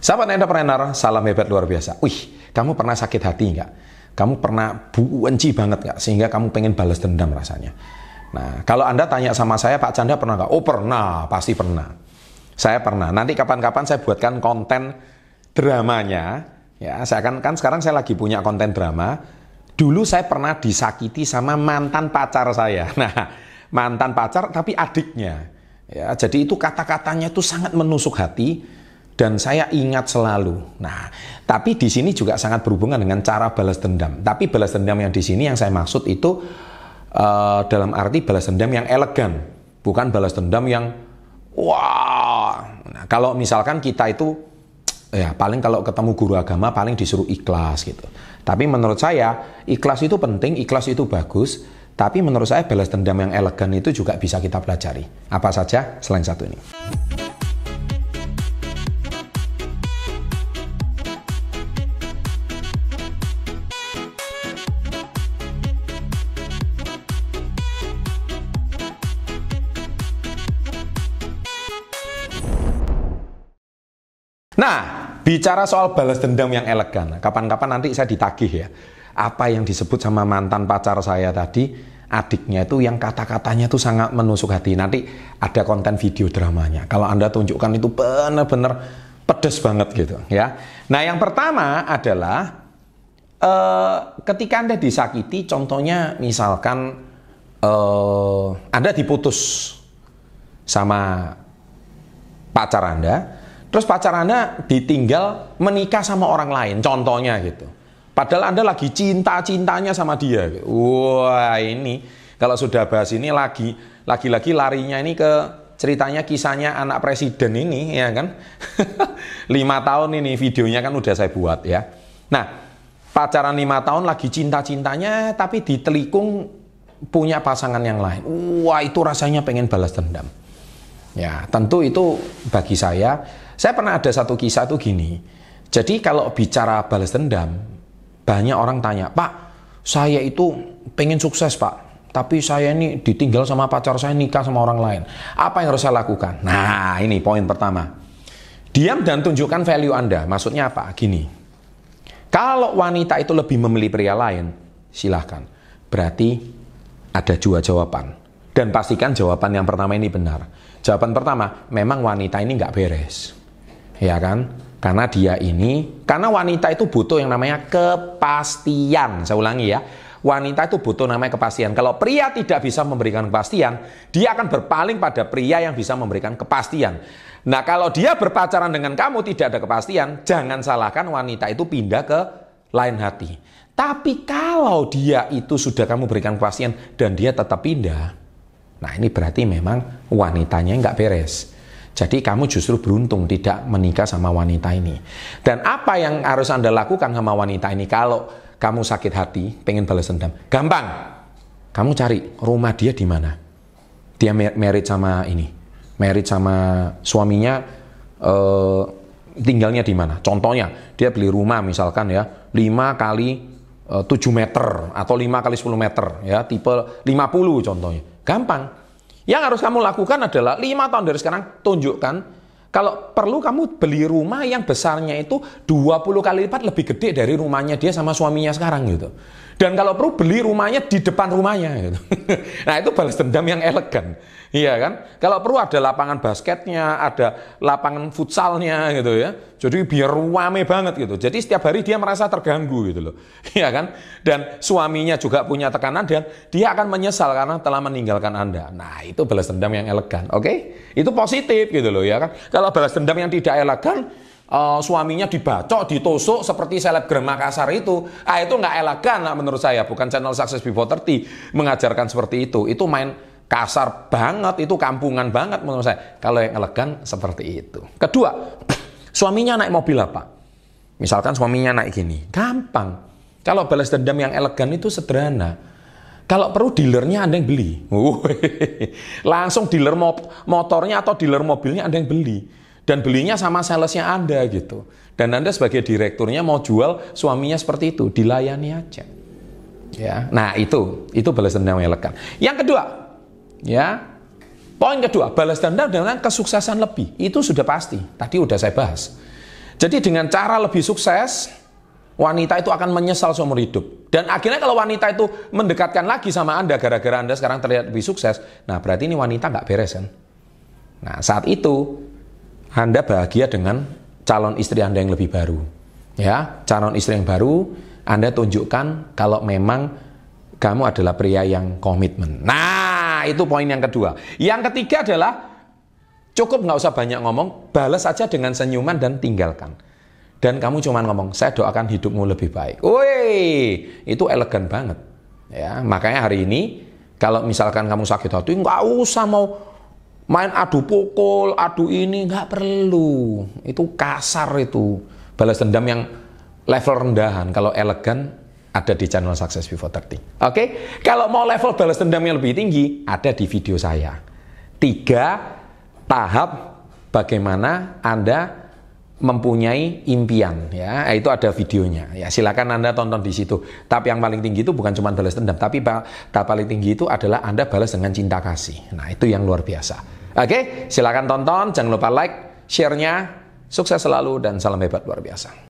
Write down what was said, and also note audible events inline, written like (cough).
Sahabat entrepreneur, salam hebat luar biasa. Wih, kamu pernah sakit hati nggak? Kamu pernah benci banget nggak? Sehingga kamu pengen balas dendam rasanya. Nah, kalau Anda tanya sama saya, Pak Canda pernah nggak? Oh pernah, pasti pernah. Saya pernah. Nanti kapan-kapan saya buatkan konten dramanya. Ya, saya kan kan sekarang saya lagi punya konten drama. Dulu saya pernah disakiti sama mantan pacar saya. (laughs) Nah, mantan pacar tapi adiknya. Ya, jadi itu kata-katanya itu sangat menusuk hati dan saya ingat selalu. Nah, tapi di sini juga sangat berhubungan dengan cara balas dendam. Tapi balas dendam yang di sini yang saya maksud itu uh, dalam arti balas dendam yang elegan, bukan balas dendam yang wah. Nah, kalau misalkan kita itu ya paling kalau ketemu guru agama paling disuruh ikhlas gitu. Tapi menurut saya ikhlas itu penting, ikhlas itu bagus. Tapi menurut saya balas dendam yang elegan itu juga bisa kita pelajari. Apa saja selain satu ini. Nah, bicara soal balas dendam yang elegan, kapan-kapan nanti saya ditagih ya. Apa yang disebut sama mantan pacar saya tadi, adiknya itu yang kata-katanya itu sangat menusuk hati. Nanti ada konten video dramanya. Kalau Anda tunjukkan itu benar-benar pedes banget gitu ya. Nah, yang pertama adalah uh, ketika Anda disakiti, contohnya misalkan uh, Anda diputus sama pacar Anda, Terus pacar Anda ditinggal menikah sama orang lain, contohnya gitu. Padahal Anda lagi cinta-cintanya sama dia. Wah ini, kalau sudah bahas ini lagi, lagi-lagi larinya ini ke ceritanya kisahnya anak presiden ini, ya kan? (laughs) lima tahun ini videonya kan udah saya buat ya. Nah, pacaran lima tahun lagi cinta-cintanya, tapi di telikung punya pasangan yang lain. Wah itu rasanya pengen balas dendam. Ya, tentu itu bagi saya saya pernah ada satu kisah tuh gini. Jadi kalau bicara balas dendam, banyak orang tanya, Pak, saya itu pengen sukses Pak, tapi saya ini ditinggal sama pacar saya nikah sama orang lain. Apa yang harus saya lakukan? Nah, ini poin pertama. Diam dan tunjukkan value Anda. Maksudnya apa? Gini. Kalau wanita itu lebih memilih pria lain, silahkan. Berarti ada dua jawaban. Dan pastikan jawaban yang pertama ini benar. Jawaban pertama, memang wanita ini nggak beres ya kan? Karena dia ini, karena wanita itu butuh yang namanya kepastian. Saya ulangi ya, wanita itu butuh namanya kepastian. Kalau pria tidak bisa memberikan kepastian, dia akan berpaling pada pria yang bisa memberikan kepastian. Nah, kalau dia berpacaran dengan kamu tidak ada kepastian, jangan salahkan wanita itu pindah ke lain hati. Tapi kalau dia itu sudah kamu berikan kepastian dan dia tetap pindah, nah ini berarti memang wanitanya nggak beres. Jadi kamu justru beruntung tidak menikah sama wanita ini. Dan apa yang harus Anda lakukan sama wanita ini kalau kamu sakit hati, pengen balas dendam? Gampang. Kamu cari rumah dia di mana. Dia married sama ini. Married sama suaminya uh, tinggalnya di mana. Contohnya, dia beli rumah misalkan ya 5 kali uh, eh, 7 meter atau 5 kali 10 meter ya, tipe 50 contohnya. Gampang yang harus kamu lakukan adalah lima tahun dari sekarang tunjukkan kalau perlu kamu beli rumah yang besarnya itu 20 kali lipat lebih gede dari rumahnya dia sama suaminya sekarang gitu. Dan kalau perlu beli rumahnya di depan rumahnya gitu. (laughs) nah, itu balas dendam yang elegan. Iya kan? Kalau perlu ada lapangan basketnya, ada lapangan futsalnya gitu ya. Jadi biar rame banget gitu. Jadi setiap hari dia merasa terganggu gitu loh. (laughs) Iya kan? Dan suaminya juga punya tekanan dan dia akan menyesal karena telah meninggalkan Anda. Nah, itu balas dendam yang elegan. Oke? Okay? Itu positif gitu loh ya kan. Kalau balas dendam yang tidak elegan, uh, suaminya dibacok, ditusuk seperti selebgram Makassar itu, ah itu nggak elegan lah menurut saya. Bukan channel Success Before 30 mengajarkan seperti itu. Itu main kasar banget, itu kampungan banget menurut saya. Kalau yang elegan seperti itu. Kedua, (clears throat) suaminya naik mobil apa? Misalkan suaminya naik gini, gampang. Kalau balas dendam yang elegan itu sederhana. Kalau perlu dealernya Anda yang beli. (laughs) Langsung dealer motornya atau dealer mobilnya Anda yang beli. Dan belinya sama salesnya Anda gitu. Dan Anda sebagai direkturnya mau jual suaminya seperti itu, dilayani aja. Ya, nah itu itu balas dendam yang elegan. Yang kedua, Ya. Poin kedua, balas dendam dengan kesuksesan lebih. Itu sudah pasti. Tadi udah saya bahas. Jadi dengan cara lebih sukses, wanita itu akan menyesal seumur hidup. Dan akhirnya kalau wanita itu mendekatkan lagi sama Anda gara-gara Anda sekarang terlihat lebih sukses, nah berarti ini wanita nggak beres kan? Nah saat itu Anda bahagia dengan calon istri Anda yang lebih baru. Ya, calon istri yang baru Anda tunjukkan kalau memang kamu adalah pria yang komitmen. Nah, itu poin yang kedua. Yang ketiga adalah Cukup nggak usah banyak ngomong, balas saja dengan senyuman dan tinggalkan. Dan kamu cuma ngomong, saya doakan hidupmu lebih baik. Woi, itu elegan banget. Ya, makanya hari ini kalau misalkan kamu sakit hati, nggak usah mau main adu pukul, adu ini nggak perlu. Itu kasar itu. Balas dendam yang level rendahan. Kalau elegan ada di channel Success Before 30. Oke, kalau mau level balas dendam yang lebih tinggi, ada di video saya. Tiga tahap bagaimana Anda mempunyai impian ya. Itu ada videonya ya. Silakan anda tonton di situ. Tapi yang paling tinggi itu bukan cuma balas dendam tapi tahap paling tinggi itu adalah anda balas dengan cinta kasih. Nah itu yang luar biasa. Oke? Silakan tonton jangan lupa like share-nya. Sukses selalu dan salam hebat luar biasa